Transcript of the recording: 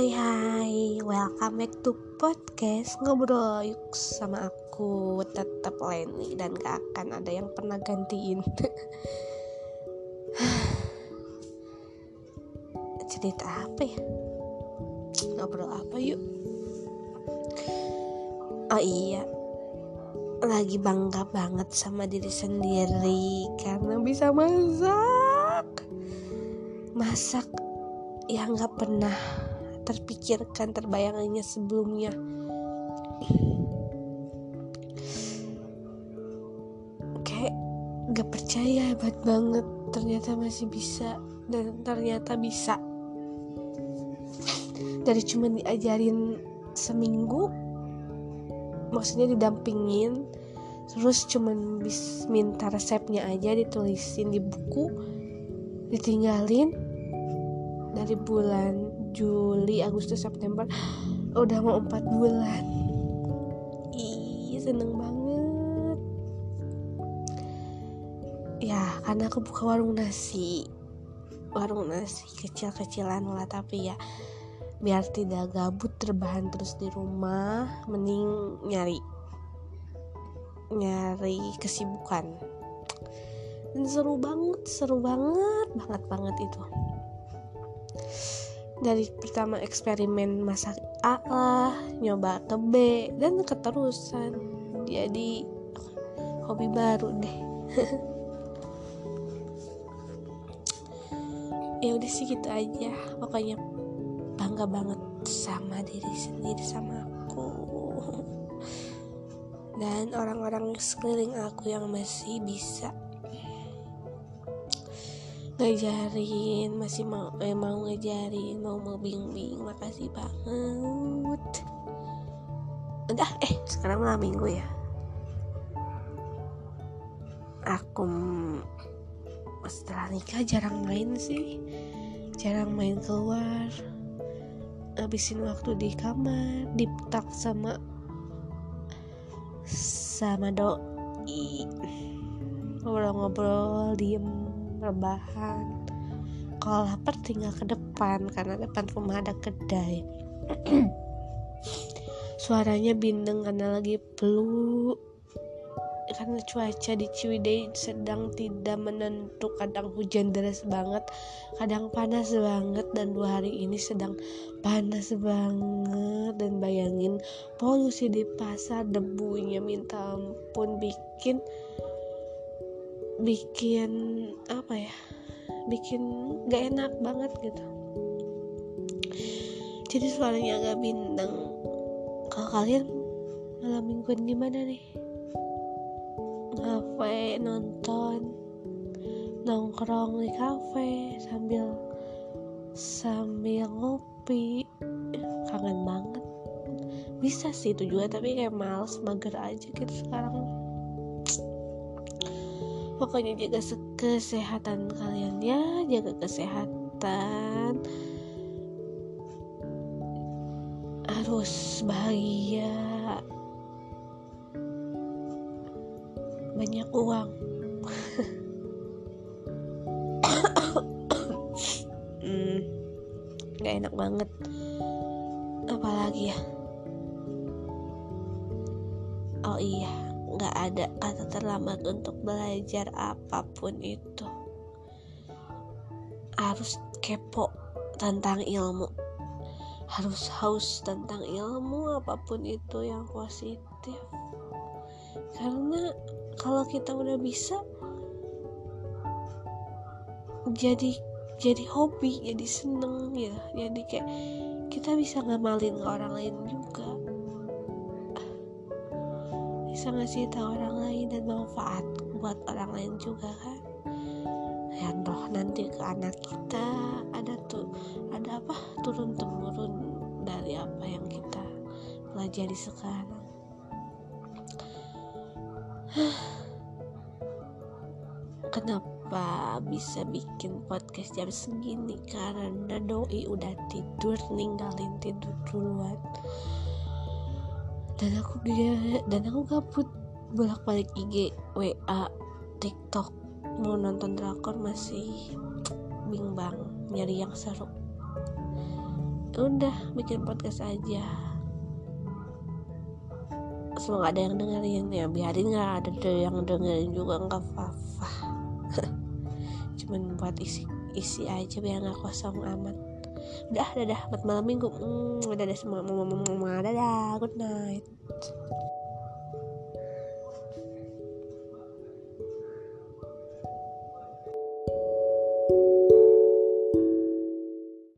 Hai hai, welcome back to podcast Ngobrol yuk sama aku Tetap Leni dan gak akan ada yang pernah gantiin Cerita apa ya? Ngobrol apa yuk? Oh iya Lagi bangga banget sama diri sendiri Karena bisa masak Masak yang gak pernah terpikirkan terbayangannya sebelumnya. Kayak gak percaya hebat banget ternyata masih bisa dan ternyata bisa. Dari cuma diajarin seminggu maksudnya didampingin terus cuman bis minta resepnya aja ditulisin di buku ditinggalin dari bulan Juli Agustus September. Udah mau empat bulan. Ih seneng banget. Ya karena aku buka warung nasi. Warung nasi kecil-kecilan lah tapi ya biar tidak gabut terbahan terus di rumah mending nyari nyari kesibukan. Dan seru banget seru banget banget banget itu dari pertama eksperimen masak A lah nyoba ke B dan keterusan. Jadi hobi baru deh. Ya udah sih gitu aja. Pokoknya bangga banget sama diri sendiri sama aku. Dan orang-orang sekeliling aku yang masih bisa ngajarin masih mau eh, mau ngajarin mau mau bimbing makasih banget. Udah eh sekarang malam minggu ya. Aku setelah nikah jarang main sih. Jarang main keluar. Habisin waktu di kamar diputak sama sama doi. Ngobrol-ngobrol diem rebahan. Kalau lapar tinggal ke depan karena depan rumah ada kedai. Suaranya bindeng karena lagi flu karena cuaca di Ciwidey sedang tidak menentu. Kadang hujan deras banget kadang panas banget. Dan dua hari ini sedang panas banget. Dan bayangin polusi di pasar debunya minta ampun bikin bikin apa ya bikin gak enak banget gitu. Jadi suaranya agak bintang kalau kalian malam mingguan gimana nih? Ngafe nonton nongkrong di kafe sambil sambil ngopi. Kangen banget. Bisa sih itu juga tapi kayak males mager aja gitu sekarang pokoknya jaga kesehatan kalian ya jaga kesehatan. Harus bahagia. Banyak uang. Hmm, gak enak banget. Apalagi ya? Oh iya nggak ada kata terlambat untuk belajar apa pun itu. Harus kepo tentang ilmu. Harus haus tentang ilmu apa pun itu yang positif. Karena kalau kita udah bisa jadi jadi hobi jadi seneng ya. Jadi kayak kita bisa ngamalin orang lain juga bisa ngasih tahu orang lain dan manfaat buat orang lain juga kan? Ya roh nanti ke anak kita ada tuh ada apa? Turun temurun dari apa yang kita pelajari sekarang. Kenapa bisa bikin podcast jam segini? Karena doi udah tidur ninggalin tidur duluan dan aku dan aku gabut. Bolak balik IG WA TikTok. Mau nonton drakor masih bimbang nyari yang seru. Udah bikin podcast aja. Semoga ada yang dengerin ya biarin nggak ada yang dengerin juga nggak apa-apa. Cuman buat isi isi aja biar nggak kosong amat udah dadah buat malam minggu. Hmm, dadah semua. Dadah good night